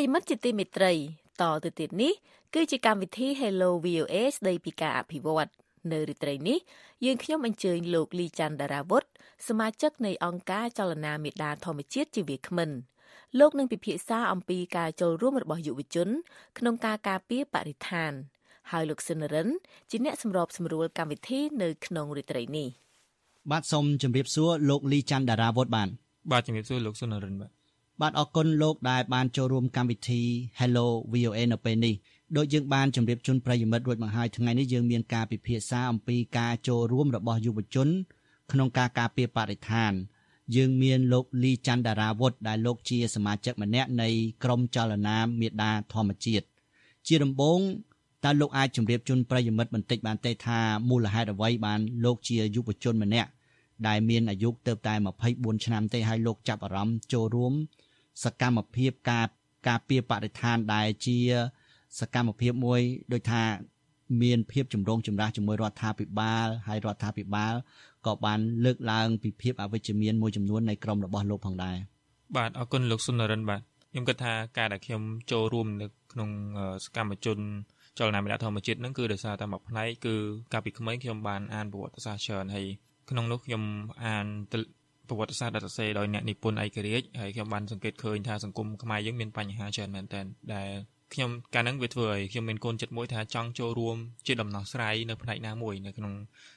ប្រិយមិត្តជាទីមេត្រី តទៅទៀតនេះ គឺជាកម្មវិធី Hello VOA ស្ដីពីការអភិវឌ្ឍនៅរាត្រីនេះយើងខ្ញុំអញ្ជើញលោកលីច័ន្ទដារាវុធសមាជិកនៃអង្គការចលនាមេដាធម្មជាតិជាវាគ្មិនលោកនឹងពិភាក្សាអំពីការចូលរួមរបស់យុវជន ក្នុងការការពារបរិស្ថាន ហើយលោកសិនរិនជាអ្នកសម្របសម្រួលកម្មវិធីនៅក្នុងរាត្រីនេះបាទសូមជម្រាបសួរលោកលីច័ន្ទដារាវុធបាទបាទជំរាបសួរលោកសុនរិនបាទ បាទអរគុណលោកដែលបានចូលរួមកម្មវិធី Hello VOA នៅពេលនេះដោយយើងបានជម្រាបជូនប្រិយមិត្តរួចមកហើយថ្ងៃនេះយើងមានការពិភាក្សាអំពីការចូលរួមរបស់យុវជន ក្នុងការការពារបរិស្ថាន យើងមានលោកលីច័ន្ទដារាវុធដែលលោកជាសមាជិកម្នាក់នៃក្រុមចលនាមេដាធម្មជាតិជាដំបូងតើលោកអាចជម្រាបជូនប្រិយមិត្តបន្តិចបានទេថាមូលហេតុអ្វីបានលោកជាយុវជនម្នាក់ដែលមានអាយុទៅតែ24ឆ្នាំទេហើយលោកចាប់អារម្មណ៍ចូលរួម សកម្មភាពការការពារបរិស្ថានដែលជា សកម្មភាពមួយដូចថាមានភាពចម្រូងចម្រាសជាមួយរដ្ឋាភិបាលហើយរដ្ឋាភិបាលក៏បានលើកឡើងពីភាពអវិជ្ជមានមួយចំនួននៃក្រមរបស់លោកផងដែរបាទអរគុណលោកសុនរិនបាទខ្ញុំគិតថាការដែលខ្ញុំចូលរួមនៅក្នុងសកម្មជនចលនាមេដាធម្មជាតិហ្នឹងគឺដោយសារតែមួយផ្នែកគឺកាលពីក្មេងខ្ញុំបានអានប្រវត្តិសាស្ត្រច្រើនហើយក្នុងនោះខ្ញុំអាន ប្រវត្តិសាស្ត្រដែលសរសេរដោយអ្នកនិពន្ធឯករាជ្យហើយខ្ញុំបានសង្កេតឃើញថាសង្គមខ្មែរយើងមានបញ្ហាច្រើនមែនទែនដែលខ្ញុំកាលហ្នឹងវាធ្វើឲ្យខ្ញុំមានកូនចិត្តមួយថាចង់ចូលរួមជាដំណោះស្រាយនៅផ្នែកណាមួយនៅក្នុង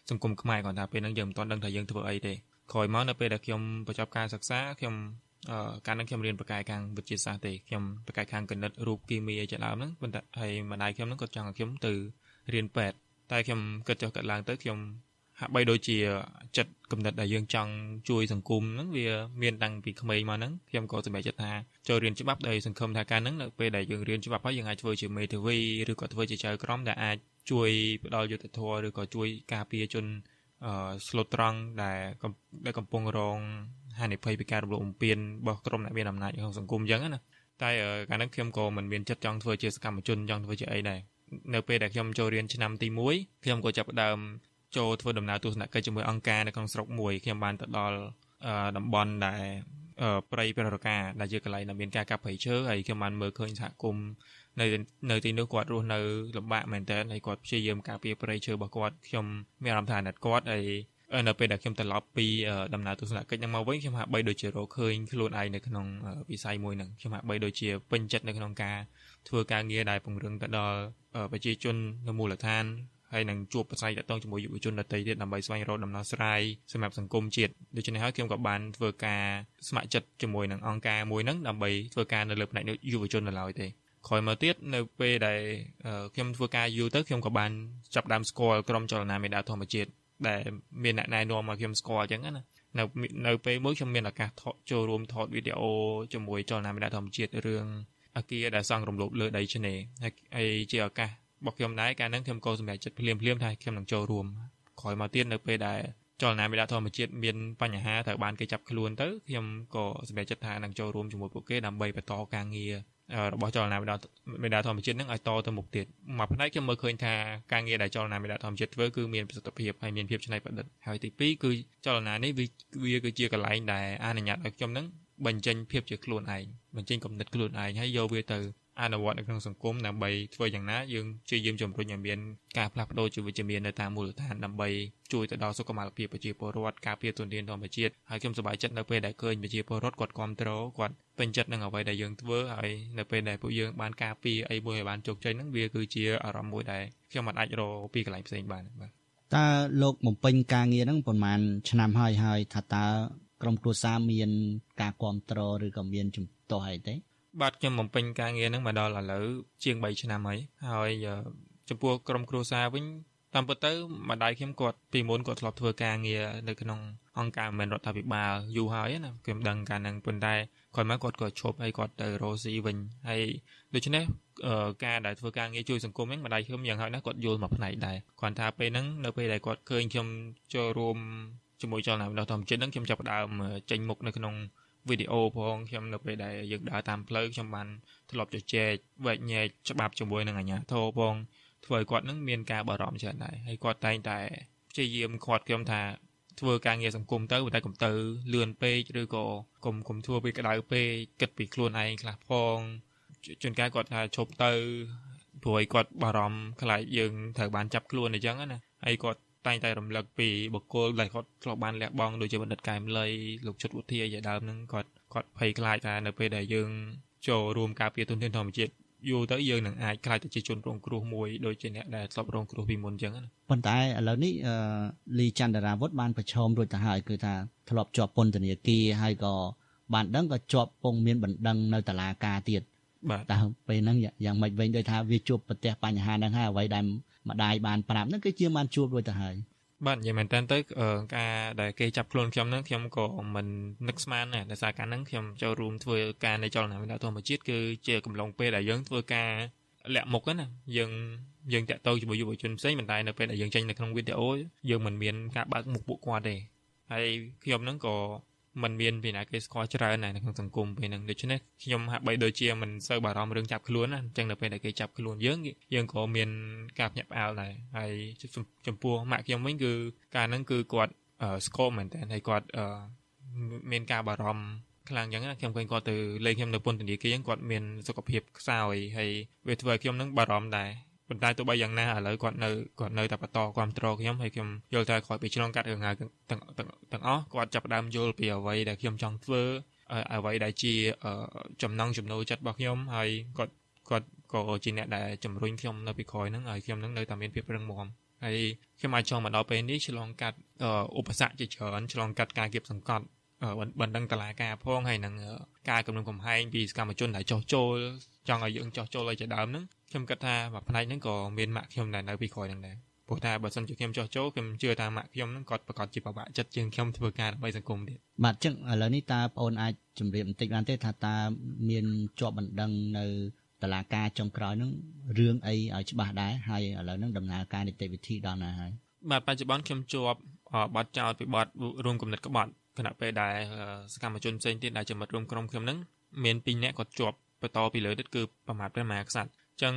សង្គមខ្មែរគាត់ថាពេលហ្នឹងយើងមិនទាន់ដឹងថាយើងធ្វើអីទេក្រោយមកនៅពេលដែលខ្ញុំបញ្ចប់ការសិក្សាខ្ញុំអឺកាលហ្នឹងខ្ញុំរៀនបកាយខាងវិទ្យាសាស្ត្រទេខ្ញុំបកាយខាងគណិតរូបគីមីអីជាដើមហ្នឹងប៉ុន្តែហើយម្ដាយខ្ញុំហ្នឹងគាត់ចង់ឲ្យខ្ញុំទៅរៀនពេទ្យតែខ្ញុំគិតចុះកាត់ឡើងទៅខ្ញុំ ហាក់បីដូចជាចិត្តគំនិតដែលយើងចង់ជួយសង្គមហ្នឹងវាមានតាំងពីក្មេងមកហ្នឹងខ្ញុំក៏សម្រេចចិត្តថាចូលរៀនច្បាប់ដោយសង្ឃឹមថាការហ្នឹងនៅពេលដែលយើងរៀនច្បាប់ហើយយើងអាចធ្វើជាមេធាវីឬក៏ធ្វើជាចៅក្រមដែលអាចជួយផ្ដល់យុត្តិធម៌ឬក៏ជួយការពារជនអឺស្លូតត្រង់ដែលដែលកំពុងរងហានិភ័យពីការរំលោភបំពានរបស់ក្រុមអ្នកមានអំណាចក្នុងសង្គមអញ្ចឹងណាតែកាលហ្នឹងខ្ញុំក៏មិនមានចិត្តចង់ធ្វើជាសកម្មជនចង់ធ្វើជាអីដែរនៅពេលដែលខ្ញុំចូលរៀនឆ្នាំទី1ខ្ញុំក៏ចាប់ផ្ដើម ចូលធ្វើដំណើរទស្សនកិច្ចជាមួយអង្គការនៅក្នុងស្រុកមួយខ្ញុំបានទៅដល់តំបន់ដែលព្រៃប្ររកាដែលជាកន្លែងដែលមានការកាប់ព្រៃឈើហើយខ្ញុំបានមើលឃើញសហគមន៍នៅនៅទីនោះគាត់រស់នៅលំបាកមែនតើហើយគាត់ព្យាយាមការពារព្រៃឈើរបស់គាត់ខ្ញុំមានអារម្មណ៍ថាអាណិតគាត់ហើយនៅពេលដែលខ្ញុំត្រឡប់ពីដំណើរទស្សនកិច្ចហ្នឹងមកវិញខ្ញុំហាក់បីដូចជារកឃើញខ្លួនឯងនៅក្នុងវិស័យមួយហ្នឹងខ្ញុំហាក់បីដូចជាពេញចិត្តនៅក្នុងការធ្វើការងារដែលពង្រឹងទៅដល់ប្រជាជននៅមូលដ្ឋាន ហើយនឹងជួបប្រស័យតាក់ទងជាមួយយុវជនដទៃទៀតដើម្បីស្វែងរកដំណោះស្រាយសម្រាប់សង្គមជាតិដូច្នេះហើយខ្ញុំក៏បានធ្វើការស្ម័គ្រចិត្តជាមួយនឹងអង្គការមួយហ្នឹងដើម្បីធ្វើការនៅលើផ្នែកយុវជននៅឡើយទេក្រោយមកទៀតនៅពេលដែលខ្ញុំធ្វើការយូរទៅខ្ញុំក៏បានចាប់ដើមស្គាល់ក្រុមចលនាមេដាធម្មជាតិដែលមានអ្នកណែនាំមកខ្ញុំស្គាល់អញ្ចឹងណានៅនៅពេលមួយខ្ញុំមានឱកាសថតចូលរួមថតវីដេអូជាមួយចលនាមេដាធម្មជាតិរឿងអាគារដែលសង់រំលោភលើដីឆ្នេរហើយជាឱកាស របស់ខ្ញុំដែរកាលហ្នឹងខ្ញុំក៏សម្រេចចិត្តភ្លាមភ្លាមថាខ្ញុំនឹងចូលរួមក្រោយមកទៀតនៅពេលដែលចលនាមេដាធម្មជាតិមានបញ្ហាត្រូវបានគេចាប់ខ្លួនទៅខ្ញុំក៏សម្រេចចិត្តថានឹងចូលរួមជាមួយពួកគេដើម្បីបន្តការងាររបស់ចលនាមេដាមេដាធម្មជាតិនឹងឲ្យតទៅមុខទៀតមួយផ្នែកខ្ញុំមើលឃើញថាការងារដែលចលនាមេដាធម្មជាតិធ្វើគឺមានប្រសិទ្ធភាពហើយមានភាពច្នៃប្រឌិតហើយទី2គឺចលនានេះវាគឺជាកន្លែងដែលអនុញ្ញាតឲ្យខ្ញុំនឹងបញ្ចេញភាពជាខ្លួនឯងបញ្ចេញគំនិតខ្លួនឯងហើយយកវាទៅ អនុវត្តនៅក្នុងសង្គមដើម្បីធ្វើយ៉ាងណាយើងព្យាយាមជំរុញឲ្យមានការផ្លាស់ប្ដូរជីវវិជ្ជមាននៅតាមមូលដ្ឋានដើម្បីជួយទៅដល់សុខុមាលភាពប្រជាពលរដ្ឋការពារទុនធានធម្មជាតិហើយខ្ញុំសប្បាយចិត្តនៅពេលដែលឃើញប្រជាពលរដ្ឋគាត់គ្រប់គ្រងគាត់ពេញចិត្តនឹងអ្វីដែលយើងធ្វើហើយនៅពេលដែលពួកយើងបានការពារអីមួយឲ្យបានជោគជ័យហ្នឹងវាគឺជាអារម្មណ៍មួយដែលខ្ញុំមិនអាចរកពីកន្លែងផ្សេងបានបាទតើលោកបំពេញការងារហ្នឹងប្រហែលឆ្នាំហើយហើយថាតើក្រុមគ្រួសារមាន ការគ្រប់គ្រងឬក៏មានជំទាស់អីទេ បាទខ្ញុំបំពេញការងារហ្នឹងមកដល់ឥឡូវជាង3ឆ្នាំហើយហើយចំពោះក្រុមគ្រួសារវិញតាមពិតទៅម្ដាយខ្ញុំគាត់ពីមុនគាត់ធ្លាប់ធ្វើការងារនៅក្នុងអង្គការមិនរដ្ឋាភិបាលយូរហើយណាខ្ញុំដឹងការហ្នឹងប៉ុន្តែគាត់មកគាត់ក៏ឈប់ហើយគាត់ទៅរកស៊ីវិញហើយដូច្នេះការដែលធ្វើការងារជួយសង្គមហ្នឹងម្ដាយខ្ញុំយ៉ាងហោចណាស់គាត់យល់មកផ្នែកដែរគាត់ថាពេលហ្នឹងនៅពេលដែលគាត់ឃើញខ្ញុំចូលរួមជាមួយចលនាវិទ្យាធម្មជាតិហ្នឹងខ្ញុំចាប់ផ្ដើមចេញមុខនៅក្នុង វីដេអូផងខ្ញុំនៅពេលដែលយើងដើរតាមផ្លូវខ្ញុំបានធ្លាប់ជជែកវែកញែកច្បាប់ជាមួយនឹងអាជ្ញាធរផងធ្វើឲ្យគាត់នឹងមានការបារម្ភច្រើនដែរហើយគាត់តែងតែព្យាយាមខាត់ខ្ញុំថាធ្វើការងារសង្គមទៅតែកុំទៅលឿនពេកឬក៏កុំកុំធ្វើពេលក្តៅពេកគិតពីខ្លួនឯងខ្លះផងជួនកាលគាត់ថាឈប់ទៅព្រោះគាត់បារម្ភខ្លាចយើងត្រូវបានចាប់ខ្លួនអញ្ចឹងណាហើយគាត់ តែងតែរំលឹកពីបុគ្គលដែលគាត់ធ្លាប់បានលះបង់ដូចជាបណ្ឌិតកែមលីលោកជុតវុធាជាដើមហ្នឹងគាត់គាត់ភ័យខ្លាចថានៅពេលដែលយើងចូលរួមការពារទុនធានធម្មជាតិយូរទៅយើងនឹងអាចខ្លាចទៅជាជនរងគ្រោះមួយដូចជាអ្នកដែលធ្លាប់រងគ្រោះពីមុនអញ្ចឹងណាប៉ុន្តែឥឡូវនេះលីចន្ទរាវុធបានប្រឈមរួចទៅហើយគឺថាធ្លាប់ជាប់ពន្ធនាគារហើយក៏បានដឹងក៏ជាប់ពងមានបណ្ដឹងនៅតុលាការទៀតបាទតែពេលហ្នឹងយ៉ាងម៉េចវិញដោយថាវាជួបប្រទះបញ្ហាហ្នឹងហើយអ្វីដែល ម្ដាយបានប្រាប់ហ្នឹងគឺជាបានជួបរួចទៅហើយបាទនិយាយមែនតើទៅការដែលគេចាប់ខ្លួនខ្ញុំហ្នឹងខ្ញុំក៏មិននឹកស្មានដែរដោយសារការហ្នឹងខ្ញុំចូលរួមធ្វើការในចលនាវិទ្យាធម្មជាតិគឺជាកំឡុងពេលដែលយើងធ្វើការលាក់មុខណាយើងយើងតាក់ទងជាមួយយុវជនផ្សេងប៉ុន្តែនៅពេលដែលយើងចេញនៅក្នុងវីដេអូយើងមិនមានការបើកមុខពួកគាត់ទេហើយខ្ញុំហ្នឹងក៏ มันមានពីណាគេស្គាល់ច្រើនណាស់នៅក្នុងសង្គមពេលហ្នឹងដូច្នេះខ្ញុំហាក់បីដូចជាមិនសូវបារម្ភរឿងចាប់ខ្លួនណាអញ្ចឹងនៅពេលដែលគេចាប់ខ្លួនយើងយើងក៏មានការភ្ញាក់ផ្អើលដែរហើយចំពោះម៉ាក់ខ្ញុំវិញគឺការហ្នឹងគឺគាត់ស្គមមែនតើហើយគាត់មានការបារម្ភខ្លាំងអញ្ចឹងខ្ញុំឃើញគាត់ទៅលេងខ្ញុំនៅពន្ធនាគារគាត់មានសុខភាពខ្សោយហើយវាធ្វើឲ្យខ្ញុំនឹងបារម្ភដែរ ប៉ុន្តែទោះបីយ៉ាងណាឥឡូវគាត់នៅគាត់នៅតែបន្តគ្រប់គ្រងខ្ញុំហើយខ្ញុំយល់ថាគាត់ពីឆ្លងកាត់រឿងហៅទាំងទាំងអស់គាត់ចាប់ផ្ដើមយល់ពីអ្វីដែលខ្ញុំចង់ធ្វើអ្វីដែលជាចំណងចំណូលចិត្តរបស់ខ្ញុំហើយគាត់គាត់ក៏ជាអ្នកដែលជំរុញខ្ញុំនៅពីក្រោយហ្នឹងហើយខ្ញុំនឹងនៅតែមានភាពរឹងមាំហើយខ្ញុំអាចចង់មកដល់ពេលនេះឆ្លងកាត់ឧបសគ្គជាច្រើនឆ្លងកាត់ការគៀបសង្កត់ បណ្ដឹងតឡាការផងហើយនឹងការគំនុំកំហែងពីសកម្មជនដែលចោះចូលចង់ឲ្យយើងចោះចូលឲ្យជាដើមហ្នឹងខ្ញុំគិតថាមួយផ្នែកហ្នឹងក៏មានម៉ាក់ខ្ញុំដែរនៅពីក្រោយហ្នឹងដែរព្រោះថាបើសិនជាខ្ញុំចោះចូលខ្ញុំជឿថាម៉ាក់ខ្ញុំហ្នឹងគាត់ប្រកាសជាពិបាកចិត្តជាងខ្ញុំធ្វើការដើម្បីសង្គមទៀតបាទចឹងឥឡូវនេះតើបងអូនអាចជម្រាបបន្តិចបានទេថាតើមានជាប់បណ្ដឹងនៅតឡាការចុងក្រោយហ្នឹងរឿងអីឲ្យច្បាស់ដែរហើយឥឡូវហ្នឹងដំណើរការនីតិវិធីដល់ណាហើយបាទបច្ចុប្បន្នខ្ញុំជាប់បទចោតពីបទរួមគំនិតក្បត់ គណៈពេលដែលសកម្មជនផ្សេងទៀតដែលជាមិត្តរួមក្រុមខ្ញុំហ្នឹងមាន2នាក់គាត់ជាប់បន្តពីលើទៀតគឺប្រមាថព្រះមហាក្សត្រចឹង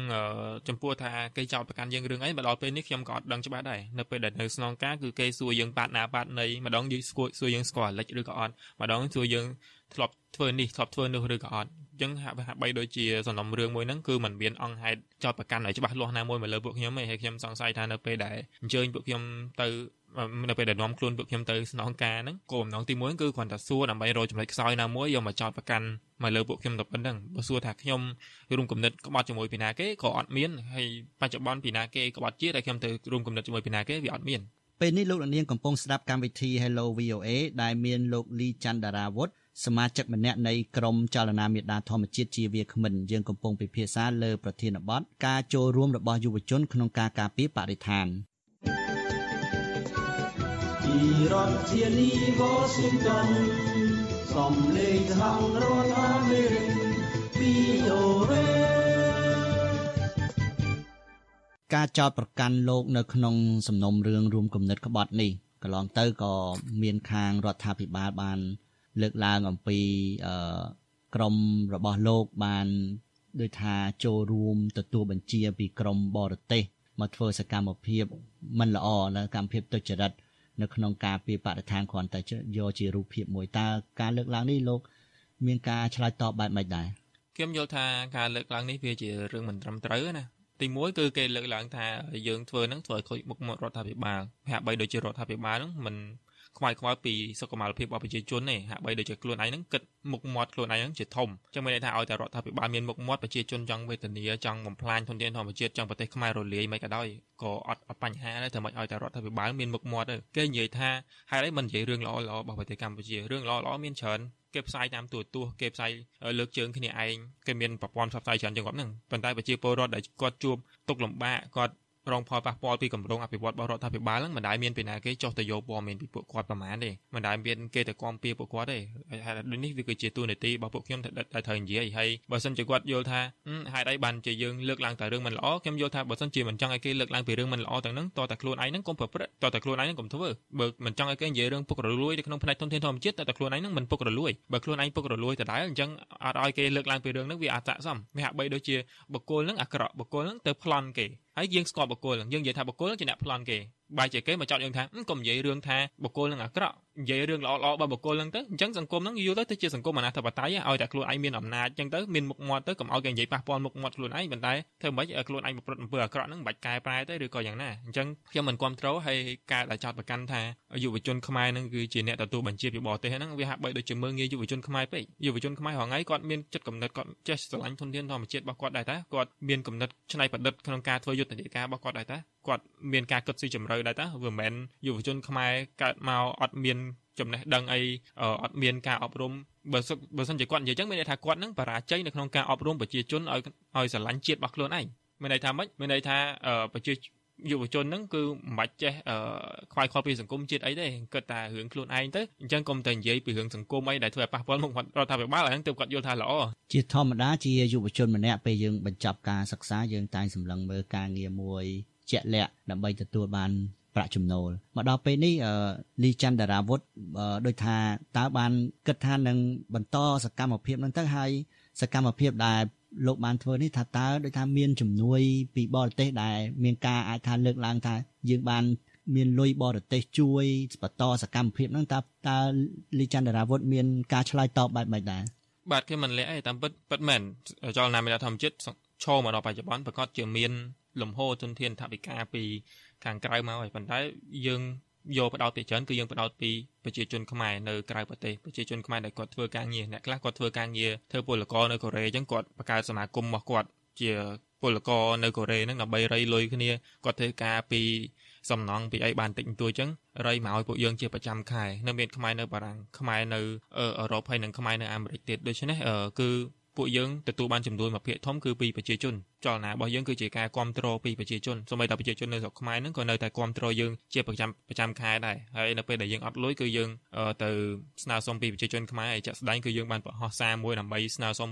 ចំពោះថាគេចោទប្រកាន់យើងរឿងអីមកដល់ពេលនេះខ្ញុំក៏អត់ដឹងច្បាស់ដែរនៅពេលដែលនៅស្នងការគឺគេសួរយើងប៉ាតណាប៉ាតណីម្ដងយើងស្គាល់សួរយើងស្គាល់លិចឬក៏អត់ម្ដងសួរយើងធ្លាប់ធ្វើនេះធ្លាប់ធ្វើនោះឬក៏អត់អញ្ចឹងហាក់ហាក់បីដូចជាសំណុំរឿងមួយហ្នឹងគឺมันមានអង្គហេតុចោតប្រកាន់ឲ្យច្បាស់លាស់ណាមួយមកលើពួកខ្ញុំទេហើយខ្ញុំសង្ស័យថានៅពេលដែលអញ្ជើញពួកខ្ញុំទៅ នៅពេលដែលនាំខ្លួនពួកខ្ញុំទៅស្នងការហ្នឹងគោលបំណងទី1គឺគ្រាន់តែសួរដើម្បីរកចំណុចខ្សោយណាមួយយកមកចោតប្រកាន់មកលើពួកខ្ញុំទៅប៉ុណ្្នឹងបើសួរថាខ្ញុំរួមគំនិតក្បត់ជាមួយពីណាគេក៏អត់មានហើយបច្ចុប្បន្នពីណាគេក្បត់ជាតែខ្ញុំទៅរួមគំនិតជាមួយពីណាគេវាអត់មានពេលនេះលោកនាងកំពុងស្ដាប់កម្មវិធី Hello VOA ដែលមានលោកលីច័ន្ទដារាវុធសមាជិកម្នាក់នៃក្រុមចលនាមេដាធម្មជាតិជាវាគ្មិនយើងកំពុងពិភាក្សាលើប្រធានបទការចូលរួមរបស់យុវជនក្នុងការការពារបរិស្ថានពី រដ្ឋធានី Washington សំឡេងសហរដ្ឋអាមេរិក VOA ការចោតប្រកាន់លោកនៅក្នុងសំណុំរឿងរួមគំនិតក្បត់នេះកន្លងទៅក៏មានខាងរដ្ឋាភិបាលបាន លើកឡើងអំពីអឺក្រមរបស់លោកបានដូចថាចូលរួមទទួលបញ្ជាពីក្រមបរទេសមកធ្វើសកម្មភាពមិនល្អនៅកម្មភាពទុច្ចរិត នៅក្នុងការពីបរិស្ថានគ្រាន់តែយកជារូបភាពមួយតើការលើកឡើងនេះលោក មានការឆ្លើយតបបែបម៉េចដែរខ្ញុំយល់ថាការលើកឡើងនេះវាជារឿងមិនត្រឹមត្រូវណាទីមួយគឺគេលើកឡើងថាយើងធ្វើហ្នឹងធ្វើឲ្យខូចមុខមាត់រដ្ឋាភិបាលហាក់បីដូចជារដ្ឋាភិបាលហ្នឹងមិន ខ្វាយខ្វល់ពីសុខុមាលភាពរបស់ប្រជាជនទេហាក់បីដូចជាខ្លួនឯងហ្នឹងគិតមុខមាត់ខ្លួនឯងហ្នឹងជាធំចឹងមានន័យថាឲ្យតែរដ្ឋាភិបាលមានមុខមាត់ប្រជាជនចង់វេទនាចង់បំផ្លាញធនធានធម្មជាតិចង់ប្រទេសខ្មែររលាយមិនក៏ដោយក៏អត់អត់បញ្ហាដែរតែមិនឲ្យតែរដ្ឋាភិបាលមានមុខមាត់ទេគេនិយាយថាហេតុអីមិននិយាយរឿងល្អល្អរបស់ប្រទេសកម្ពុជារឿងល្អល្អមានច្រើនគេផ្សាយតាមទូរទស្សន៍គេផ្សាយលើកជើងគ្នាឯងគេមានប្រព័ន្ធផ្សព្វផ្សាយច្រើនជាងគាត់ហ្នឹងប៉ុន្តែប្រជាពលរដ្ឋដែលគាត់ជួបទុកលំបាកគាត់ រងផលប៉ះពាល់ពីគម្រោងអភិវឌ្ឍរបស់រដ្ឋាភិបាលហ្នឹងមិនដែលមានពីណាគេចោះទៅយកព័ត៌មានពីពួកគាត់ប្រមាណទេមិនដែលមានគេទៅគាំពៀពួកគាត់ទេហើយដូចនេះវាគឺជាទូនាទីរបស់ពួកខ្ញុំដែលត្រូវនិយាយហើយបើសិនជាគាត់យល់ថាហេតុអីបានជាយើងលើកឡើងតែរឿងមិនល្អខ្ញុំយល់ថាបើសិនជាមិនចង់ឲ្យគេលើកឡើងពីរឿងមិនល្អទាំងហ្នឹងតើតែខ្លួនឯងហ្នឹងកុំប្រព្រឹត្តតើតែខ្លួនឯងហ្នឹងកុំធ្វើបើមិនចង់ឲ្យគេនិយាយរឿងពុករលួយនៅក្នុងផ្នែកធនធានធម្មជាតិតើតែខ្លួនឯងហ្នឹងមិនពុករលួយបើខ្លួនឯងពុករលួយដដែលអញ្ចឹងអត់ឲ្យគេលើកឡើងពីរឿងហ្នឹងវាអត់ស័ក្តិសមវាហាក់បីដូចជាបុគ្គលហ្នឹងអាក្រក់បុគ្គលហ្នឹងទៅប្លន់គេ ហើយយើងស្គាល់បុគ្គលយើងនិយាយថាបុគ្គលជាអ្នកប្លន់គេបែរជាគេមកចោទយើងថាកុំនិយាយរឿងថាបុគ្គលនឹងអាក្រក់និយាយរឿងល្អល្អរបស់បុគ្គលហ្នឹងទៅអញ្ចឹងសង្គមហ្នឹងយល់ទៅទៅជាសង្គមអនាធិបតេយ្យឲ្យតែខ្លួនឯងមានអំណាចអញ្ចឹងទៅមានមុខមាត់ទៅកុំឲ្យគេនិយាយប៉ះពាល់មុខមាត់ខ្លួនឯងប៉ុន្តែធ្វើម៉េចឲ្យខ្លួនឯងប្រព្រឹត្តអំពើអាក្រក់ហ្នឹងមិនបាច់កែប្រែទេឬក៏យ៉ាងណាអញ្ចឹងខ្ញុំមិនគ្រប់គ្រងហើយការដែលចោទប្រកាន់ថាយុវជនខ្មែរហ្នឹងគឺជាអ្នកទទួលបញ្ជាពីបរទេសហ្នឹងវាហាក់បីដូចជាមើងងាយយុវជនខ្មែរពេកយុវជនខ្មែររហងៃគាត់មានចិត្តកំណត់គាត់ចេះស្រឡាញ់ធនធានធម្មជាតិរបស់គាត់ដែរតាគាត់មានកំណត់ច្នៃប្រឌិតក្នុងការធ្វើយុទ្ធនាការរបស់គាត់ដែរតា គាត់មានការគិតស៊ីជម្រៅដែរតាវាមិនមែនយុវជនខ្មែរកើតមកអត់មានចំណេះដឹងអីអត់មានការអប់រំបើបើសិនជាគាត់និយាយចឹងមានន័យថាគាត់នឹងបរាជ័យនៅក្នុងការអប់រំប្រជាជនឲ្យឲ្យស្រឡាញ់ជាតិរបស់ខ្លួនឯងមានន័យថាម៉េចមានន័យថាប្រជាយុវជនហ្នឹងគឺមិនបាច់ចេះខ្វាយខ្វល់ពីសង្គមជាតិអីទេគិតតែរឿងខ្លួនឯងទៅអញ្ចឹងកុំតែនិយាយពីរឿងសង្គមអីដែលធ្វើឲ្យប៉ះពាល់មុខរដ្ឋាភិបាលហ្នឹងទើបគាត់យល់ថាល្អជាធម្មតាជាយុវជនម្នាក់ពេលយើងបញ្ចប់ការសិក្សាយើងតែងសម្លឹងមើលការងារមួយ ជាក់លាក់ដើម្បីទទួលបានប្រាក់ចំណូលមកដល់ពេលនេះលីច័ន្ទតារាវុធដូចថាតើបានគិតថានឹងបន្តសកម្មភាពនឹងទៅហើយសកម្មភាពដែលលោកបានធ្វើនេះថាតើដូចថាមានជំនួយពីបរទេសដែលមានការអាចថាលើកឡើងថាយើងបានមានលុយបរទេសជួយបន្តសកម្មភាពហ្នឹងតើតើលីច័ន្ទរាវុធមានការឆ្លើយតបបែបម៉េចដែរបាទគេមិនលាក់អីតាមពិតពិតមែនចលនាមេដាធម្មជាតិឈរមកដល់បច្ចុប្បន្នប្រកាសជាមាន លំហូរទុនធានថវិកាពីខាងក្រៅមកហើយប៉ុន្តែយើងយកបដោតពីច្រើនគឺយើងបដោតពីប្រជាជនខ្មែរនៅក្រៅប្រទេសប្រជាជនខ្មែរដែលគាត់ធ្វើការងារអ្នកខ្លះគាត់ធ្វើការងារធ្វើពលករនៅកូរ៉េអញ្ចឹងគាត់បង្កើតសមាគមរបស់គាត់ជាពលករនៅកូរ៉េហ្នឹងដើម្បីរៃលុយគ្នាគាត់ធ្វើការពីសំណងពីអីបានតិចបន្តួចអញ្ចឹងរៃមកឲ្យពួកយើងជាប្រចាំខែនៅមានខ្មែរនៅបារាំងខ្មែរនៅអឺរ៉ុបហើយនិងខ្មែរនៅអាមេរិកទៀតដូច្នេះគឺពួកយើងទទួលបានចំនួនមួយភាគធំគឺពីប្រជាជន ចលនារបស់យើងគឺជាការគ្រប់គ្រងពីប្រជាជនសូម្បីតែប្រជាជននៅស្រុកខ្មែរហ្នឹងក៏នៅតែគ្រប់គ្រងយើងជាប្រចាំប្រចាំខែដែរហើយនៅពេលដែលយើងអត់លុយគឺយើងទៅស្នើសុំពីប្រជាជនខ្មែរហើយចាក់ស្ដែងគឺយើងបានបង្ហោះសារមួយដើម្បីស្នើសុំ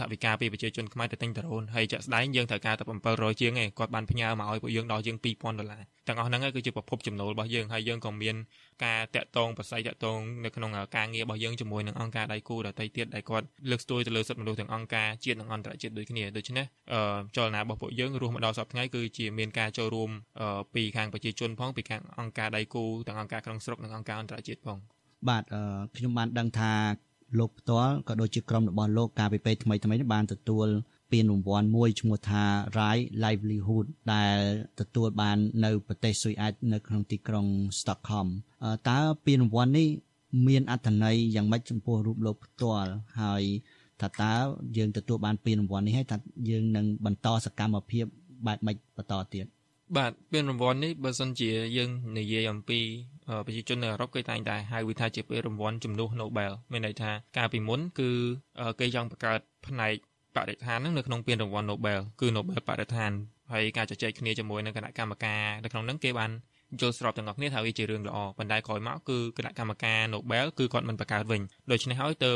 ថវិកាពីប្រជាជនខ្មែរទៅទិញដ្រូនហើយចាក់ស្ដែងយើងត្រូវការតែ700ជាងឯងគាត់បានផ្ញើមកឲ្យពួកយើងដល់ជាង2000ដុល្លារទាំងអស់ហ្នឹងគឺជាប្រភពចំណូលរបស់យើងហើយយើងក៏មានការតាក់ទងប្រស័យតាក់ទងនៅក្នុងការងាររបស់យើងជាមួយនឹងអង្គការដៃគូដទៃទៀតដែលគាត់លើកស្ទួយទៅលើសិទ្ធិមនុស្សទាំងអង្គការជាតិនិងអន្តរជាតិដូចគ្នាដូច្នេះចលនារបស់ពួកយើងរស់មកដល់សប្តាហ៍ថ្ងៃគឺជាមានការចូលរួមពីខាងប្រជាជនផងពីខាងអង្គការដៃគូទាំងអង្គការក្នុងស្រុកនិងអង្គការអន្តរជាតិផងបាទខ្ញុំបានដឹងថាលោកផ្ទាល់ក៏ដូចជាក្រុមរបស់លោកកាលពីពេលថ្មីថ្មីនេះបានទទួលពានរង្វាន់មួយឈ្មោះថា Right Livelihood ដែលទទួលបាននៅប្រទេសស៊ុយអែតនៅក្នុងទីក្រុង Stockholm តើពានរង្វាន់នេះមានអត្ថន័យយ៉ាងម៉េចចំពោះរូបលោកផ្ទាល់ហើយ ថាតើយើងទទួលបានពានរង្វាន់នេះហើយថាយើងនឹងបន្តសកម្មភាពបែបម៉េចបន្តទៀតបាទពានរង្វាន់នេះបើសិនជាយើងនិយាយអំពីប្រជាជននៅអឺរ៉ុបគេតែងតែហៅវាថាជាពានរង្វាន់ជំនួស Nobel មានន័យថាកាលពីមុនគឺគេចង់បង្កើតផ្នែកបរិស្ថាននឹងនៅក្នុងពានរង្វាន់ Nobel គឺ Nobel បរិស្ថានហើយការជជែកគ្នាជាមួយនឹងគណៈកម្មការនៅក្នុងហ្នឹងគេបាន យល់ស្របទាំងអស់គ្នាថាវាជារឿងល្អប៉ុន្តែក្រោយមកគឺគណៈកម្មការ Nobel គឺគាត់មិនបង្កើតវិញដូច្នេះហើយទៅ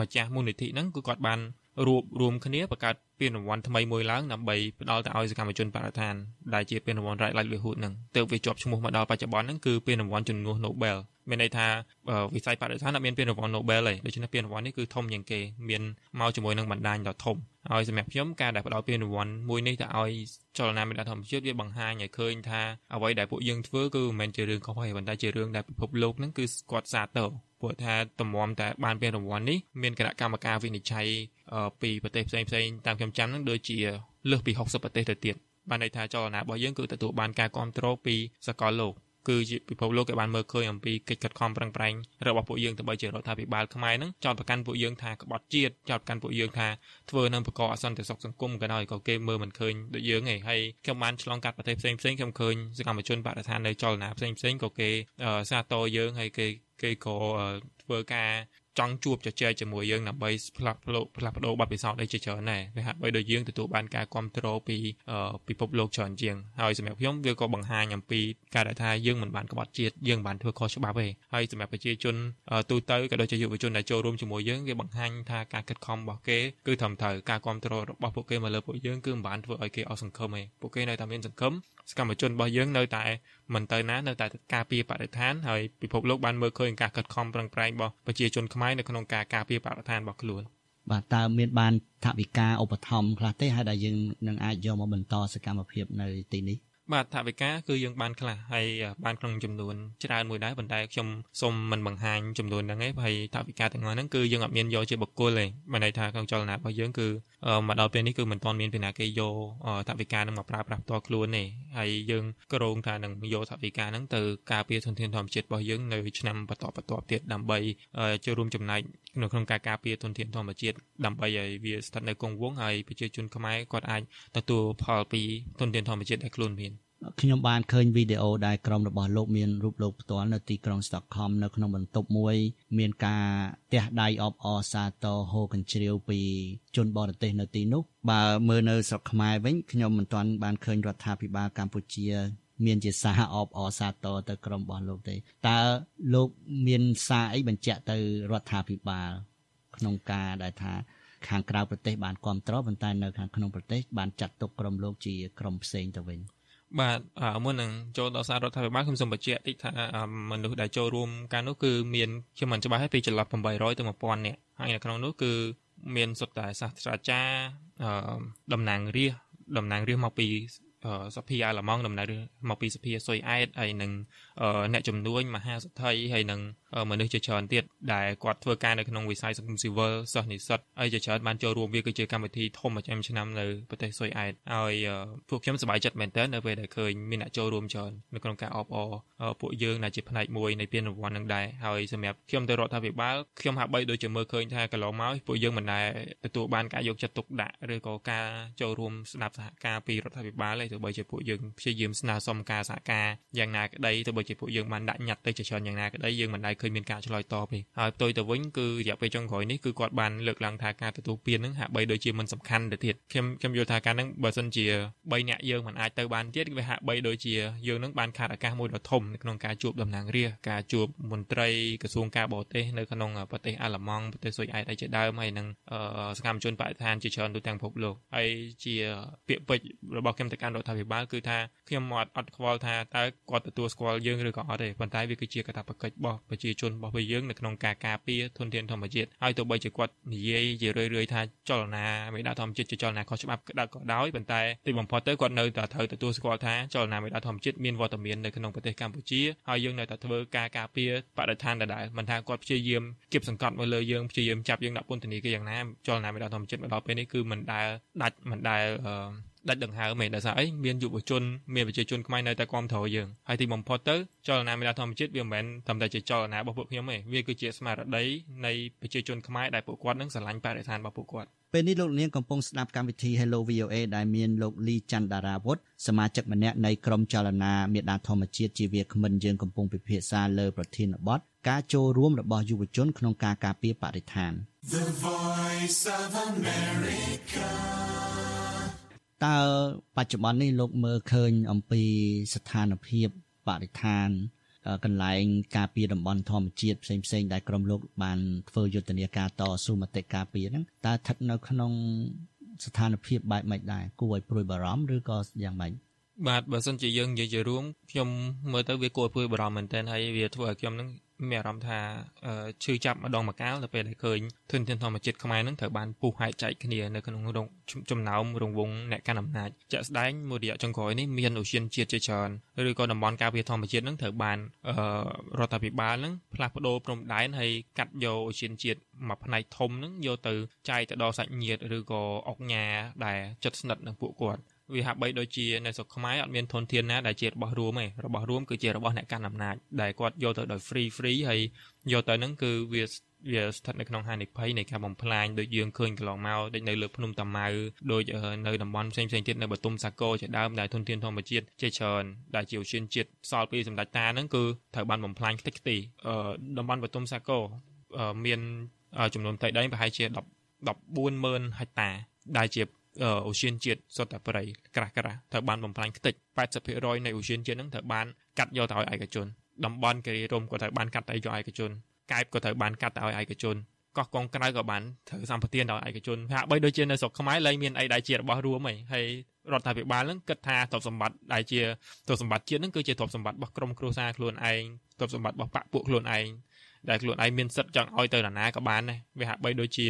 ម្ចាស់មូលនិធិហ្នឹងគឺគាត់បាន រួបរวมគ្នាបង្កើតពានរង្វាន់ថ្មីមួយឡើងដើម្បីផ្ដល់ទៅឲ្យសកម្មជនបរិស្ថានដែលជាពានរង្វាន់ Right Livelihood ហ្នឹងទើបវាជាប់ឈ្មោះមកដល់បច្ចុប្បន្នហ្នឹងគឺពានរង្វាន់ជំនួស Nobel មានន័យថាវិស័យបរិស្ថានអត់មានពានរង្វាន់ Nobel ទេដូច្នេះពានរង្វាន់នេះគឺធំជាងគេមានមកជាមួយនឹងបណ្ដាញដ៏ធំហើយសម្រាប់ខ្ញុំការដែលផ្ដល់ពានរង្វាន់មួយនេះទៅឲ្យចលនាមេដាធម្មជាតិវាបង្ហាញឲ្យឃើញថាអ្វីដែលពួកយើងធ្វើគឺមិនមែនជារឿងខុសទេប៉ុន្តែជារឿងដែលពិភពលោកហ្នឹងគឺគាត់សាទរ ព្រោះថាតម្រាំតែបានពានរង្វាន់នេះមានគណៈកម្មការវិនិច្ឆ័យពីប្រទេសផ្សេងផ្សេងតាមខ្ញុំចាំហ្នឹងដូចជាលើសពី60ប្រទេសទៅទៀតបានន័យថាចលនារបស់យើងគឺទទួលបានការគ្រប់គ្រងពីសកលលោកគឺជាពិភពលោកគេបានមើលឃើញអំពីកិច្ចខិតខំប្រឹងប្រែងរបស់ពួកយើងដើម្បីជារដ្ឋាភិបាលខ្មែរហ្នឹងចោទប្រកាន់ពួកយើងថាក្បត់ជាតិចោទប្រកាន់ពួកយើងថាធ្វើនឹងបង្កអសន្តិសុខសង្គមក៏ដោយក៏គេមើលមិនឃើញដូចយើងឯងហើយខ្ញុំបានឆ្លងកាត់ប្រទេសផ្សេងផ្សេងខ្ញុំឃើញសកម្មជនបរិស្ថាននៅចលនាផ្សេងផ្សេងក៏គេសាទរយើងហើយគេ គេក៏ធ្វើការចង់ជួបជជែកជាមួយយើងដើម្បីផ្លាស់ប្ដូរផ្លាស់ប្ដូរបទពិសោធន៍អីជាច្រើនដែរវាហាក់បីដូចយើងទទួលបានការគ្រប់គ្រងពីពិភពលោកច្រើនជាងហើយសម្រាប់ខ្ញុំវាក៏បង្ហាញអំពីការដែលថាយើងមិនបានក្បត់ជាតិយើងមិនបានធ្វើខុសច្បាប់ទេហើយសម្រាប់ប្រជាជនទូទៅក៏ដូចជាយុវជនដែលចូលរួមជាមួយយើងវាបង្ហាញថាការខិតខំរបស់គេគឺត្រឹមត្រូវការគ្រប់គ្រងរបស់ពួកគេមកលើពួកយើងគឺមិនបានធ្វើឲ្យគេអស់សង្ឃឹមទេពួកគេនៅតែមានសង្ឃឹមសកម្មជនរបស់យើងនៅតែ មិនទៅណានៅតែការពារបរិស្ថានហើយពិភពលោកបានមើលឃើញការខិតខំប្រឹងប្រែងរបស់ប្រជាជនខ្មែរនៅក្នុងការការពារបរិស្ថានរបស់ខ្លួនបាទតើមានបានថវិកាឧបត្ថម្ភខ្លះទេហើយដែលយើងនឹងអាចយកមកបន្តសកម្មភាពនៅទីនេះ បាទថាវិការគឺយើងបានខ្លះហើយបានក្នុងចំនួនច្រើនមួយដែរប៉ុន្តែខ្ញុំសូមមិនបង្ហាញចំនួនហ្នឹងទេហើយថាវិការទាំងអស់ហ្នឹងគឺយើងអត់មានយកជាបុគ្គលទេបានន័យថាក្នុងចលនារបស់យើងគឺមកដល់ពេលនេះគឺមិនទាន់មានពីណាគេយកថាវិការហ្នឹងមកប្រើប្រាស់ផ្ទាល់ខ្លួនទេហើយយើងក៏រងថានឹងយកថាវិការហ្នឹងទៅការពារធនធានធម្មជាតិរបស់យើងនៅឆ្នាំបន្តបន្ទាប់ទៀតដើម្បីចូលរួមចំណែកនៅក្នុងការការពារធនធានធម្មជាតិដើម្បីឲ្យវាស្ថិតនៅគង់វង្សហើយប្រជាជនខ្មែរគាត់អាចទទួលផលពីធនធានធម្មជាតិដែលខ្លួនមាន ខ្ញុំបានឃើញវីដេអូដែលក្រុមរបស់លោកមានរូបលោកផ្ទាល់នៅទីក្រុង Stockholm នៅក្នុងបន្ទប់មួយ មានការទះដៃអបអរសាទរហូកញ្ជ្រៀវពីជនបរទេសនៅទីនោះបើមើលនៅស្រុកខ្មែរវិញខ្ញុំមិនទាន់បានឃើញរដ្ឋាភិបាលកម្ពុជា មានជាសារអបអរសាទរទៅក្រុមរបស់លោកទេតើលោកមានសារអីបញ្ជាក់ទៅរដ្ឋាភិបាល ក្នុងការដែលថាខាងក្រៅប្រទេសបានគ្រប់គ្រងប៉ុន្តែនៅខាងក្នុងប្រទេសបានចាត់ទុកក្រុមលោកជាក្រុមផ្សេងទៅវិញ បាទមុននឹងចូលដល់សាររដ្ឋាភិបាលខ្ញុំសូមបញ្ជាក់តិចថាមនុស្សដែលចូលរួមការនោះគឺមានខ្ញុំមិនច្បាស់ទេពីចន្លោះ800ទៅ1000នាក់ហើយនៅក្នុងនោះគឺមានសុទ្ធតែសាស្ត្រាចារ្យតំណាងរាស្ត្រតំណាងរាស្ត្រមកពី សភាអាឡម៉ង់ដំណើរមកពីសភាសុយអែតហើយនឹងអ្នកជំនួញមហាសទ្ធិហើយនឹងមនុស្សជាច្រើនទៀតដែលគាត់ធ្វើការនៅក្នុងវិស័យសង្គមស៊ីវិលសិស្សនិស្សិតហើយជាច្រើនបានចូលរួមវាគឺជាកម្មវិធីធំប្រចាំឆ្នាំនៅប្រទេសសុយអែតហើយពួកខ្ញុំសប្បាយចិត្តមែនទែននៅពេលដែលឃើញមានអ្នកចូលរួមច្រើននៅក្នុងការអបអរពួកយើងដែលជាផ្នែកមួយនៃពានរង្វាន់នឹងដែរហើយសម្រាប់ខ្ញុំទៅរដ្ឋាភិបាលខ្ញុំហាក់បីដូចជាមើលឃើញថាកន្លងមកពួកយើងមិនដែលទទួលបានការយកចិត្តទុកដាក់ឬក៏ការចូលរួមស្ដាប់សហការពីរដ្ឋាភិបាលទេទោះបីជាពួកយើងព្យាយាមស្នើសុំការសហការយ៉ាងណាក្តីទោះបីជាពួកយើងបានដាក់ញត្តិទៅជាច្រើនយ៉ាងណាក្តីយើងមិនដែលឃើញមានការឆ្លើយតបទេហើយផ្ទុយទៅវិញគឺរយៈពេលចុងក្រោយនេះគឺគាត់បានលើកឡើងថាការទទួលពាននឹងហាក់បីដូចជាមិនសំខាន់ទៅទៀតខ្ញុំខ្ញុំយល់ថាការនឹងបើសិនជា3នាក់យើងមិនអាចទៅបានទៀតវាហាក់បីដូចជាយើងនឹងបានខាតឱកាសមួយដ៏ធំនៅក្នុងការជួបតំណាងរាស្ត្រការជួបមន្ត្រីក្រសួងការបរទេសនៅក្នុងប្រទេសអាល្លឺម៉ង់ប្រទេសស៊ុយអែតឯជាដើមហើយនឹងសកម្មជនបរិស្ថានជាច្រើនទូទាំងពិភពលោកហើយជាពាក្យពេចន៍របស់ខ្ញុំទៅកាន់រដ្ឋាភិបាលគឺថាខ្ញុំអត់អត់ខ្វល់ថាតើគាត់ទទួលស្គាល់យើងឬក៏អត់ទេប៉ុន្តែវាគឺជាកាតព្វកិច្ចរបស់ប្រជាជនរបស់ពួកយើងនៅក្នុងការការពារធនធានធម្មជាតិហើយទោះបីជាគាត់និយាយជារឿយៗថាចលនាមេដាធម្មជាតិជាចលនាខុសច្បាប់ក្តៅក៏ដោយប៉ុន្តែទីបំផុតទៅគាត់នៅតែត្រូវទទួលស្គាល់ថាចលនាមេដាធម្មជាតិមានវត្តមាននៅក្នុងប្រទេសកម្ពុជាហើយយើងនៅតែធ្វើការការពារបរិស្ថានដដែលមិនថាគាត់ព្យាយាមគៀបសង្កត់មកលើយើងព្យាយាមចាប់យើងដាក់ពន្ធនាគារយ៉ាងណាចលនាមេដាធម្មជាតិមកដល់ពេលនេះគឺមិនដែលដាច់មិនដែលអឺ ដាច់ដង្ហើមឯងដោយសារអីមានយុវជនមានប្រជាជនខ្មែរនៅតែគ្រប់គ្រងយើងហើយទីបំផុតទៅចលនាមេដាធម្មជាតិវាមិនមែនត្រឹមតែជាចលនារបស់ពួកខ្ញុំទេវាគឺជាស្មារតីនៃប្រជាជនខ្មែរដែលពួកគាត់នឹងស្រឡាញ់បរិស្ថានរបស់ពួកគាត់ពេលនេះលោកនាងកំពុងស្ដាប់កម្មវិធី Hello VOA ដែលមានលោកលីច័ន្ទដារាវុធសមាជិកម្នាក់នៃក្រុមចលនាមេដាធម្មជាតិជាវាគ្មិនយើងកំពុងពិភាក្សាលើប្រធានបទការចូលរួមរបស់យុវជនក្នុងការការពារបរិស្ថាន The Voice of America តើបច្ចុប្បន្ននេះលោកមើលឃើញអំពីស្ថានភាពបរិស្ថានកន្លែងការពារតំបន់ធម្មជាតិផ្សេងផ្សេងដែលក្រមលោកបានធ្វើយុទ្ធនាការតស៊ូមតិការពារហ្នឹងតើស្ថិតនៅក្នុងស្ថានភាពបែបម៉េចដែរគួរឲ្យព្រួយបារម្ភឬក៏យ៉ាងម៉េចបាទបើសិនជាយើងនិយាយជារួមខ្ញុំមើលទៅវាគួរព្រួយបារម្ភមែនទែនហើយវាធ្វើឲ្យខ្ញុំនឹង មានអារម្មណ៍ថាឈឺចាប់ម្ដងម្កាលនៅពេលដែលឃើញធនធានធម្មជាតិខ្មែរនឹងត្រូវបានពុះហែកចែកគ្នានៅក្នុងរងចំណោមរង្វង់អ្នកកាន់អំណាចជាក់ស្ដែងមួយរយៈចុងក្រោយនេះមានអូសៀនជាតិជាច្រើនឬក៏តំបន់ការពារធម្មជាតិនឹងត្រូវបានរដ្ឋាភិបាលនឹងផ្លាស់ប្ដូរព្រំដែនហើយកាត់យកអូសៀនជាតិមួយផ្នែកធំនឹងយកទៅចែកទៅដល់សាច់ញាតិឬក៏អុកញ៉ាដែលជិតស្និទ្ធនឹងពួកគាត់ វាហាក់បីដូចជានៅស្រុកខ្មែរអត់មានធនធានណាដែលជារបស់រួមទេរបស់រួមគឺជារបស់អ្នកកាន់អំណាចដែលគាត់យកទៅដោយ free free ហើយយកទៅហ្នឹងគឺវាវាស្ថិតនៅក្នុងហានិភ័យនៃការបំផ្លាញដូចយើងឃើញកន្លងមកដូចនៅលើភ្នំតាម៉ៅដូចនៅតំបន់ផ្សេងផ្សេងទៀតនៅបតុមសាគរជាដើមដែលធនធានធម្មជាតិជាច្រើនដែលជាឧស្សាហជាតិសល់ពីសម្ដេចតាហ្នឹងគឺត្រូវបានបំផ្លាញខ្ទេចខ្ទីតំបន់បតុមសាគរមានចំនួនផ្ទៃដីប្រហែលជា10 140,000ហិកតាដែលជា អូសៀនជាតិសុទ្ធតែប្រៃក្រាស់ក្រាស់ត្រូវបានបំផ្លាញខ្ទេច80%នៃអូសៀនជាតិហ្នឹងត្រូវបានកាត់យកទៅឲ្យឯកជនតំបន់គិរីរំក៏ត្រូវបានកាត់ទៅយកឯកជនកែបក៏ត្រូវបានកាត់ទៅឲ្យឯកជនកោះកងក្រៅក៏បានត្រូវសម្បទានដល់ឯកជនហាក់បីដូចជានៅស្រុកខ្មែរលែងមានអីដែលជារបស់រួមហីហើយរដ្ឋាភិបាលនឹងគិតថាទ្រព្យសម្បត្តិដែលជាទ្រព្យសម្បត្តិជាតិនឹងគឺជាទ្រព្យសម្បត្តិរបស់ក្រុមគ្រួសារខ្លួនឯងទ្រព្យសម្បត្តិរបស់បកពួកខ្លួនឯង ដែលខ្លួនឯងមានសិទ្ធិចង់ឲ្យទៅនរណាក៏បានដែរវាហាក់បីដូចជា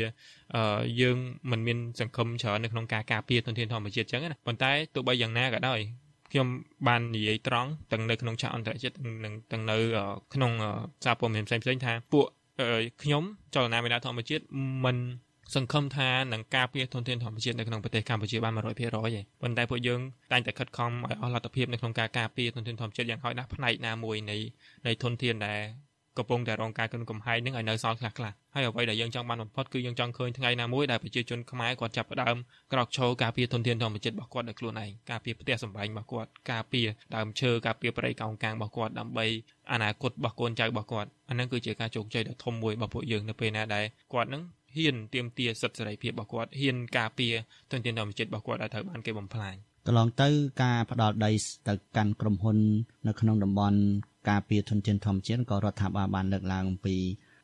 យើងមិនមានសង្ឃឹមច្រើននៅក្នុងការការពារធនធានធម្មជាតិចឹងណាប៉ុន្តែទោះបីយ៉ាងណាក៏ដោយខ្ញុំបាននិយាយត្រង់ទាំងនៅក្នុងឆាកអន្តរជាតិនិងទាំងនៅក្នុងសារព័ត៌មានផ្សេងៗថាពួកខ្ញុំចលនាមេដាធម្មជាតិមិនសង្ឃឹមថានឹងការពារធនធានធម្មជាតិនៅក្នុងប្រទេសកម្ពុជាបាន100%ទេប៉ុន្តែពួកយើងតែងតែខិតខំឲ្យអស់លទ្ធភាពនៅក្នុងការការពារធនធានធម្មជាតិយ៉ាងហោចណាស់ផ្នែកណាមួយនៃនៃធនធានដែល កំពុងតែរងការគំកំហែងនឹងឲ្យនៅសល់ខ្លះខ្លះហើយអ្វីដែលយើងចង់បានបំផុតគឺយើងចង់ឃើញថ្ងៃណាមួយដែលប្រជាជនខ្មែរគាត់ចាប់ផ្ដើមក្រោកឈរការពារធនធានធម្មជាតិរបស់គាត់ដោយខ្លួនឯងការពារផ្ទះសម្បែងរបស់គាត់ការពារដើមឈើការពារព្រៃកោងកាងរបស់គាត់ដើម្បីអនាគតរបស់កូនចៅរបស់គាត់អានឹងគឺជាការជោគជ័យដ៏ធំមួយរបស់ពួកយើងនៅពេលណាដែលគាត់នឹងហ៊ានទាមទារសិទ្ធិសេរីភាពរបស់គាត់ហ៊ានការពារទន្ទានធម្មជាតិរបស់គាត់ដែលត្រូវបានគេបំផ្លាញកន្លងទៅការផ្ដាល់ដីទៅកាន់ក្រុមហ៊ុន នៅក្នុងតំបន់ ការពារធនធានធម្មជាតិក៏រដ្ឋាភិបាលបានលើកឡើងអំពី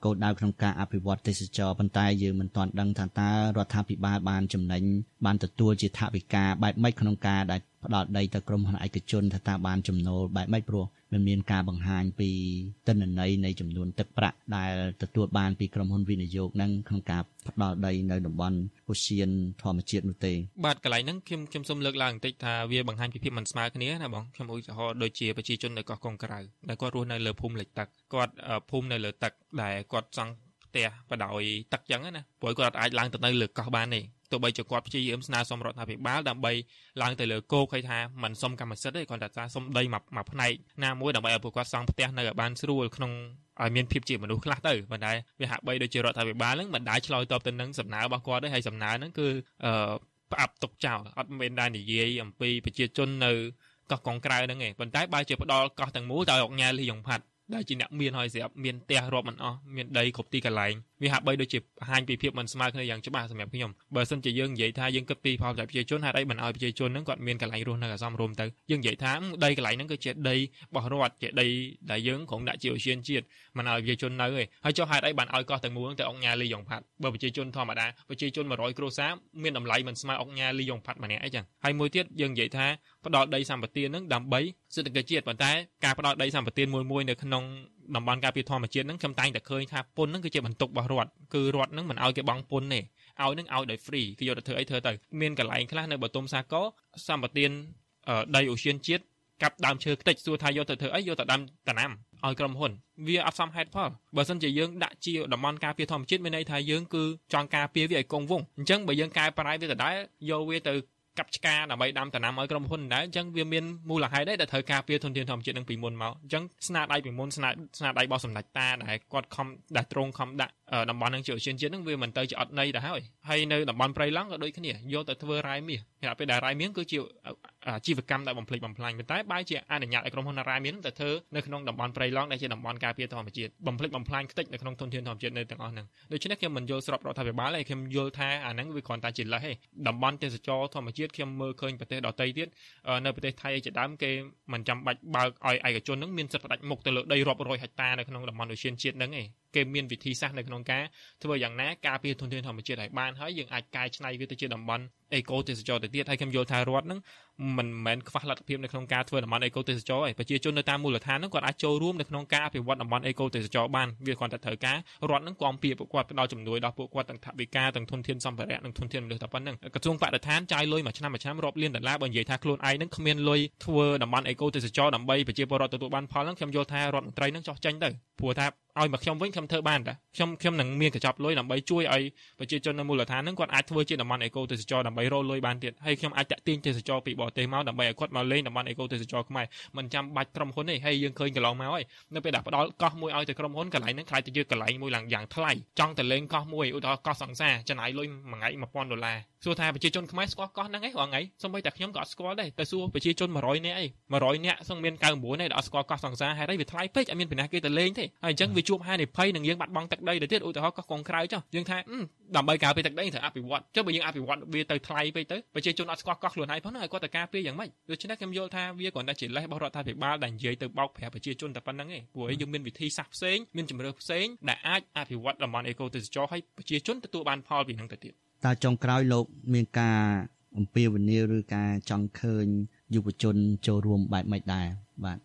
គោលដៅក្នុងការអភិវឌ្ឍទេសចរប៉ុន្តែយើងមិនទាន់ដឹងថាតើរដ្ឋាភិបាលបានចំណេញបានទទួលជាថវិកាបែបម៉េចក្នុងការដែលផ្ដល់ដីទៅក្រុមហ៊ុនឯកជនថាតើបានចំណូលបែបម៉េចព្រោះ มันមានការបង្ហាញពីទិន្នន័យនៃចំនួនទឹកប្រាក់ដែលទទួលបានពីក្រុមហ៊ុនវិនិយោគនឹងក្នុងការផ្ដល់ដីនៅតំបន់អូសៀនធម្មជាតិនោះទេបាទកន្លែងហ្នឹងខ្ញុំខ្ញុំសូមលើកឡើងបន្តិចថាវាបង្ហាញពីភាពមិនស្មើគ្នាណាបងខ្ញុំឧទាហរណ៍ដូចជាប្រជាជននៅកោះកុងក្រៅដែលគាត់រស់នៅលើភូមិលិចទឹកគាត់ភូមិនៅលើទឹកដែលគាត់ចង់ ផ្ទះបដោយទឹកចឹងណាព្រោះគាត់អាចឡើងទៅនៅលើកោះបានទេទោះបីជាគាត់ព្យាយាមស្នើសុំរដ្ឋាភិបាលដើម្បីឡើងទៅលើគោកឲ្យថាមិនសុំកម្មសិទ្ធិទេគ្រាន់តែថាសុំដីមួយមួយផ្នែកណាមួយដើម្បីឲ្យពួកគាត់សង់ផ្ទះនៅឲ្យបានស្រួលក្នុងឲ្យមានភាពជាមនុស្សខ្លះទៅប៉ុន្តែវាហាក់បីដូចជារដ្ឋាភិបាលហ្នឹងមិនដែលឆ្លើយតបទៅនឹងសំណើរបស់គាត់ទេហើយសំណើហ្នឹងគឺអឺផ្អាប់ទុកចោលអត់មានដែលនិយាយអំពីប្រជាជននៅកោះកុងក្រៅហ្នឹងឯងប៉ុន្តែបើជាផ្ដាល់កោះទាំងមូលទៅឲ្យអុកញ៉ាលីយ៉ុងផាត់ ដែលជាអ្នកមានហើយស្រាប់មានផ្ទះរាប់មិនអស់មានដីគ្រប់ទីកន្លែងវាហាក់បីដូចជាបង្ហាញពីភាពមិនស្មើគ្នាយ៉ាងច្បាស់សម្រាប់ខ្ញុំបើសិនជាយើងនិយាយថាយើងគិតពីផលប្រយោជន៍ប្រជាជនហេតុអីមិនឲ្យប្រជាជនហ្នឹងគាត់មានកន្លែងរស់នៅអាសមរម្យទៅយើងនិយាយថាដីកន្លែងហ្នឹងគឺជាដីរបស់រដ្ឋជាដីដែលយើងក្រុងដាក់ជាអូសៀនជាតិមិនឲ្យប្រជាជននៅទេហើយចុះហេតុអីបានឲ្យកោះទាំងមូលទៅអង្គញាលីយ៉ុងផាត់បើប្រជាជនធម្មតាប្រជាជន100គ្រួសារមានតម្លៃមិនស្មើអង្គញាលីយ៉ុងផាត់ម្នាក់អីចឹងហើយមួយទៀតយើងនិយាយថាផ្ដល់ដីសម្បត្តិហ្នឹងដើម្បីសេដ្ឋកិច្ចជាតិប៉ុន្តែការផ្ដល់ដីសម្បត្តិមួយមួយនៅក្នុង តំបន់ការពារធម្មជាតិហ្នឹងខ្ញុំតែងតែឃើញថាពុនហ្នឹងគឺជាបន្ទុករបស់រដ្ឋគឺរដ្ឋហ្នឹងមិនឲ្យគេបង់ពុនទេឲ្យហ្នឹងឲ្យដោយ free គេយកទៅធ្វើអីធ្វើទៅមានកន្លែងខ្លះនៅបតុមសាគរសម្បត្តិដីអូសៀនជាតិកាប់ដើមឈើខ្ទេចសួរថាយកទៅធ្វើអីយកទៅដាំតំណាំឲ្យក្រុមហ៊ុនវាអត់សមហេតុផលបើមិនជាយើងដាក់ជាតំបន់ការពារធម្មជាតិមានន័យថាយើងគឺចង់ការពារវាឲ្យគង់វង្សអញ្ចឹងបើយើងកែប្រែវាដដែលយកវាទៅ កាប់ឆ្ការដើម្បីដាំដំណាំឲ្យក្រុមហ៊ុនដែរអញ្ចឹងវាមានមូលហេតុដែរដែលត្រូវការពារធនធានធម្មជាតិនឹងពីមុនមកអញ្ចឹងស្នាដៃពីមុនស្នាស្នាដៃរបស់សម្ដេចតាដែលគាត់ខំដែលត្រង់ខំដាក់ តំបន់នឹងជាឧស្សាហជាតិនឹងវាមិនទៅជាអត់ន័យទៅហើយហើយនៅតំបន់ព្រៃឡង់ក៏ដូចគ្នាយកទៅធ្វើរ៉ែមាសតែពេលដែលរ៉ែមាសគឺជាអាជីវកម្មដែលបំផ្លិចបំផ្លាញប៉ុន្តែបែរជាអនុញ្ញាតឲ្យក្រុមហ៊ុនរ៉ែមាសទៅធ្វើនៅក្នុងតំបន់ព្រៃឡង់ដែលជាតំបន់ការពារធម្មជាតិបំផ្លិចបំផ្លាញខ្ទេចនៅក្នុងធនធានធម្មជាតិនៅទាំងអស់ហ្នឹងដូច្នេះខ្ញុំមិនយល់ស្របរដ្ឋាភិបាលទេខ្ញុំយល់ថាអាហ្នឹងវាគ្រាន់តែជាលេសទេតំបន់ទេសចរធម្មជាតិខ្ញុំមើលឃើញប្រទេសដទៃទៀតនៅប្រទេសថៃជាដើមគេមិនចាំបាច់បើកឲ្យឯកជនហ្នឹងមានសិទ្ធិផ្ដាច់មុខទៅលើដីរាប់រយហិកតានៅក្នុងតំបន់អូសៀនជាតិហ្នឹងឯងគេមានវិធីសាស្ត្រនៅក្នុងការធ្វើយ៉ាងណាការពារធនធានធម្មជាតិឲ្យបានហើយយើងអាចកែច្នៃវាទៅជាតំបន់អេកូទេសចរទៅទៀតហើយខ្ញុំយល់ថារដ្ឋហ្នឹងមិនមែនខ្វះលទ្ធភាពនៅក្នុងការធ្វើតំបន់អេកូទេសចរទេប្រជាជននៅតាមមូលដ្ឋានហ្នឹងគាត់អាចចូលរួមនៅក្នុងការអភិវឌ្ឍតំបន់អេកូទេសចរបានវាគ្រាន់តែត្រូវការរដ្ឋហ្នឹងគាំពៀពួកគាត់ផ្ដល់ជំនួយដល់ពួកគាត់ទាំងថវិកាទាំងធនធានសម្ភារៈនិងធនធានមនុស្សតែប៉ុណ្្នឹងក្រសួងបរិស្ថានចាយលុយមួយឆ្នាំមួយឆ្នាំរាប់លានដុល្លារបើនិយាយថាខ្លួនឯងហ្នឹងគ្មានលុយធ្វើតំបន់អេកូទេសចរដើម្បីប្រជាពលរដ្ឋទទួលបានផលហ្នឹងខ្ញុំយល់ថារដ្ឋមន្ត្រីហ្នឹងចោះចេញទៅព្រោះថាឲ្យមកខ្ញុំវិញខ្ញុំធ្វើបានតាខ្ញុំខ្ញុំនឹងមានកញ្ចប់លុយដើម្បីជួយឲ្យប្រជាជននៅមូលដ្ឋានហ្នឹងគាត់អាចធ្វើជាតំបន់អេកូទេសចរដើម្បីរកលុយបានទៀតហើយខ្ញុំអាចតាក់ទាញទេសចរពីបរទេសមកដើម្បីឲ្យគាត់មកលេងតំបន់អេកូទេសចរខ្មែរមិនចាំបាច់ក្រុមហ៊ុនទេហើយយើងឃើញកន្លងមកហើយនៅពេលដែលផ្ដល់កោះមួយឲ្យទៅក្រុមហ៊ុនកន្លែងហ្នឹងខ្លាចទៅជាកន្លែងមួយឡើងយ៉ាងថ្លៃចង់ទៅលេងកោះមួយឧទាហរណ៍កោះសង្សារចំណាយលុយមួយថ្ងៃ1000ដុល្លារសួរថាប្រជាជនខ្មែរស្គាល់កោះហ្នឹងឯងរាល់ថ្ងៃសូម្បីតែខ្ញុំក៏អត់ស្គាល់ដែរតែសួរប្រជាជន100នាក់ឯង100នាក់សឹងមាន99នាក់ដែលអត់ស្គាល់កោះសង្សារហេតុអីវាថ្លៃពេកអត់មានពីណាគេទៅលេងទេហើយអញ្ចឹងវាជួបហានិភ័យនឹងយើងបាត់បង់ទឹកដីទៅទៀតឧទាហរណ៍កោះកងក្រៅចុះយើងថាដើម្បីការពារទឹកដីត្រូវអភិវឌ្ឍចុះបើយើងអភិវឌ្ឍវាទៅថ្លៃពេកទៅប្រជាជនអត់ស្គាល់កោះខ្លួនឯងផងណាឲ្យគាត់ទៅការពារយ៉ាងម៉េចដូច្នេះខ្ញុំយល់ថាវាគ្រាន់តែជាលេសរបស់រដ្ឋាភិបាលដែលនិយាយទៅបោកប្រាស់ប្រជាជនតែប៉ុណ្្នឹងឯងព្រោះយើងមានវិធីសាស្ត្រផ្សេងមានជំរឿផ្សេងដែលអាចអភិវឌ្ឍតំបន់អេកូទេសចរឲ្យប្រជាជនទទួលបានផលពីនឹងទៅទៀតតើចុងក្រោយលោកមានការអំពាវនាវឬការចង់ឃើញយុវជនចូលរួមបែបម៉េចដែរបាទ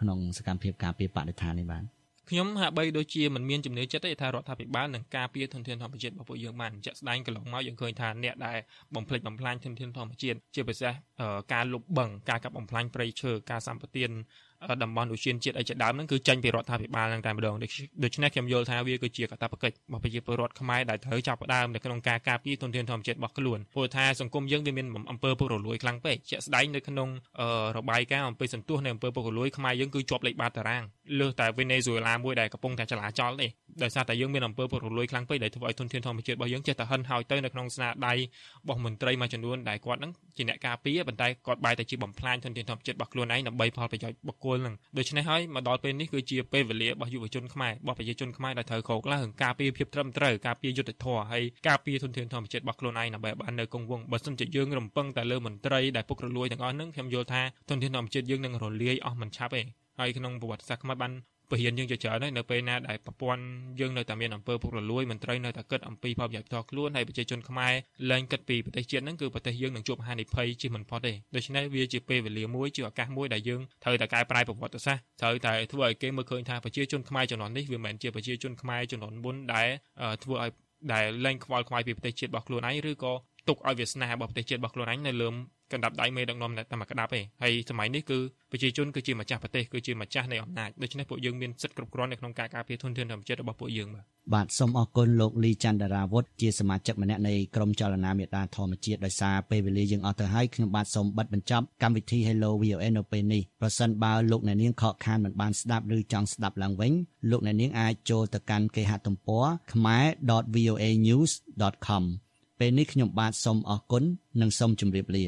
ក្នុងសកម្មភាពការពារបរិស្ថាននេះបាទ ខ្ញុំហាក់បីដូចជាមិនមានជំនឿចិត្តទេថារដ្ឋាភិបាលនឹងការពារធនធានធម្មជាតិរបស់ពួកយើងបានជាក់ស្ដែងកន្លងមកយើងឃើញថាអ្នកដែលបំផ្លិចបំផ្លាញធនធានធម្មជាតិជាពិសេសការលុបបង្ការកាប់បំផ្លាញព្រៃឈើការសម្បទាន តំបន់ឧទ្យានជាតិអីជាដើមហ្នឹងគឺចេញពីរដ្ឋាភិបាលហ្នឹងតែម្ដងដូច្នេះខ្ញុំយល់ថាវាគឺជាកាតព្វកិច្ចរបស់ប្រជាពលរដ្ឋខ្មែរដែលត្រូវចាប់ផ្ដើមនៅក្នុងការការពារទុនធានធម្មជាតិរបស់ខ្លួនព្រោះថាសង្គមយើងវាមានអំពើពុករលួយខ្លាំងពេកជាក់ស្ដែងនៅក្នុងរបាយការណ៍អំពីសន្ទុះនៃអំពើពុករលួយខ្មែរយើងគឺជាប់លេខបាតតារាងលើសតែវេណេស៊ុយអេឡាមួយដែលកំពុងតែចលាចលទេដោយសារតែយើងមានអំពើពុករលួយខ្លាំងពេកដែលធ្វើឲ្យទុនធានធម្មជាតិរបស់យើងចេះតែហិនហោចទៅនៅក្នុងស្នាដៃរបស់មន្ត្រីមួយចំនួនដែលគាត់ហ្នឹងជាអ្នកការពារប៉ុន្តែគាត់បែរទៅជាបំផ្លាញទុនធានធម្មជាតិរបស់ខ្លួនឯងដើម្បីផលប្រយោជន៍បុគ្គលហ្នឹងដូច្នេះហើយមកដល់ពេលនេះគឺជាពេលវេលារបស់យុវជនខ្មែររបស់ប្រជាជនខ្មែរដែលត្រូវក្រោកឡើងការពារភាពត្រឹមត្រូវការពារយុត្តិធម៌ហើយការពារធនធានធម្មជាតិរបស់ខ្លួនឯងដើម្បីបាននៅគង់វង្សបើមិនជាយើងរំពឹងតែលើមន្ត្រីដែលពុករលួយទាំងអស់ហ្នឹងខ្ញុំយល់ថាធនធានធម្មជាតិយើងនឹងរលាយអស់មិនឆាប់ទេហើយក្នុងប្រវត្តិសាស្ត្រខ្មែរបាន ពហិនយើងជាច្រើនហើយនៅពេលណាដែលប្រព័ន្ធយើងនៅតែមានអំពើពុករលួយមន្ត្រីនៅតែគិតអំពីផលប្រយោជន៍ផ្ទាល់ខ្លួនហើយប្រជាជនខ្មែរលែងគិតពីប្រទេសជាតិហ្នឹងគឺប្រទេសយើងនឹងជួបហានិភ័យជាមិនផុតទេដូច្នេះវាជាពេលវេលាមួយជាឱកាសមួយដែលយើងត្រូវតែកែប្រែប្រវត្តិសាស្ត្រត្រូវតែធ្វើឲ្យគេមើលឃើញថាប្រជាជនខ្មែរជំនាន់នេះវាមិនមែនជាប្រជាជនខ្មែរជំនាន់មុនដែលធ្វើឲ្យដែលលែងខ្វល់ខ្វាយពីប្រទេសជាតិរបស់ខ្លួនឯងឬក៏ទុកឲ្យវាសនារបស់ប្រទេសជាតិរបស់ខ្លួនឯងនៅលើ កណ្ដាប់ដៃមេដឹកនាំតែមួយក្តាប់ទេហើយសម័យនេះគឺប្រជាជនគឺជាម្ចាស់ប្រទេសគឺជាម្ចាស់នៃអំណាចដូច្នេះពួកយើងមានសិទ្ធិគ្រប់គ្រាន់នៅក្នុងការការពារធនធានធម្មជាតិរបស់ពួកយើងបាទបាទសូមអរគុណលោកលីចន្ទរាវុធជាសមាជិកម្នាក់នៃក្រុមចលនាមេដាធម្មជាតិដោយសារពេលវេលាយើងអស់ទៅហើយខ្ញុំបាទសូមបិទបញ្ចប់កម្មវិធី Hello VOA នៅពេលនេះប្រសិនបើលោកអ្នកនាងខកខានមិនបានស្ដាប់ឬចង់ស្ដាប់ឡើងវិញលោកអ្នកនាងអាចចូលទៅកាន់គេហទំព័រ khmer.voanews.com ពេលនេះខ្ញុំបាទសូមអរគុណនិងសូមជម្រាបលា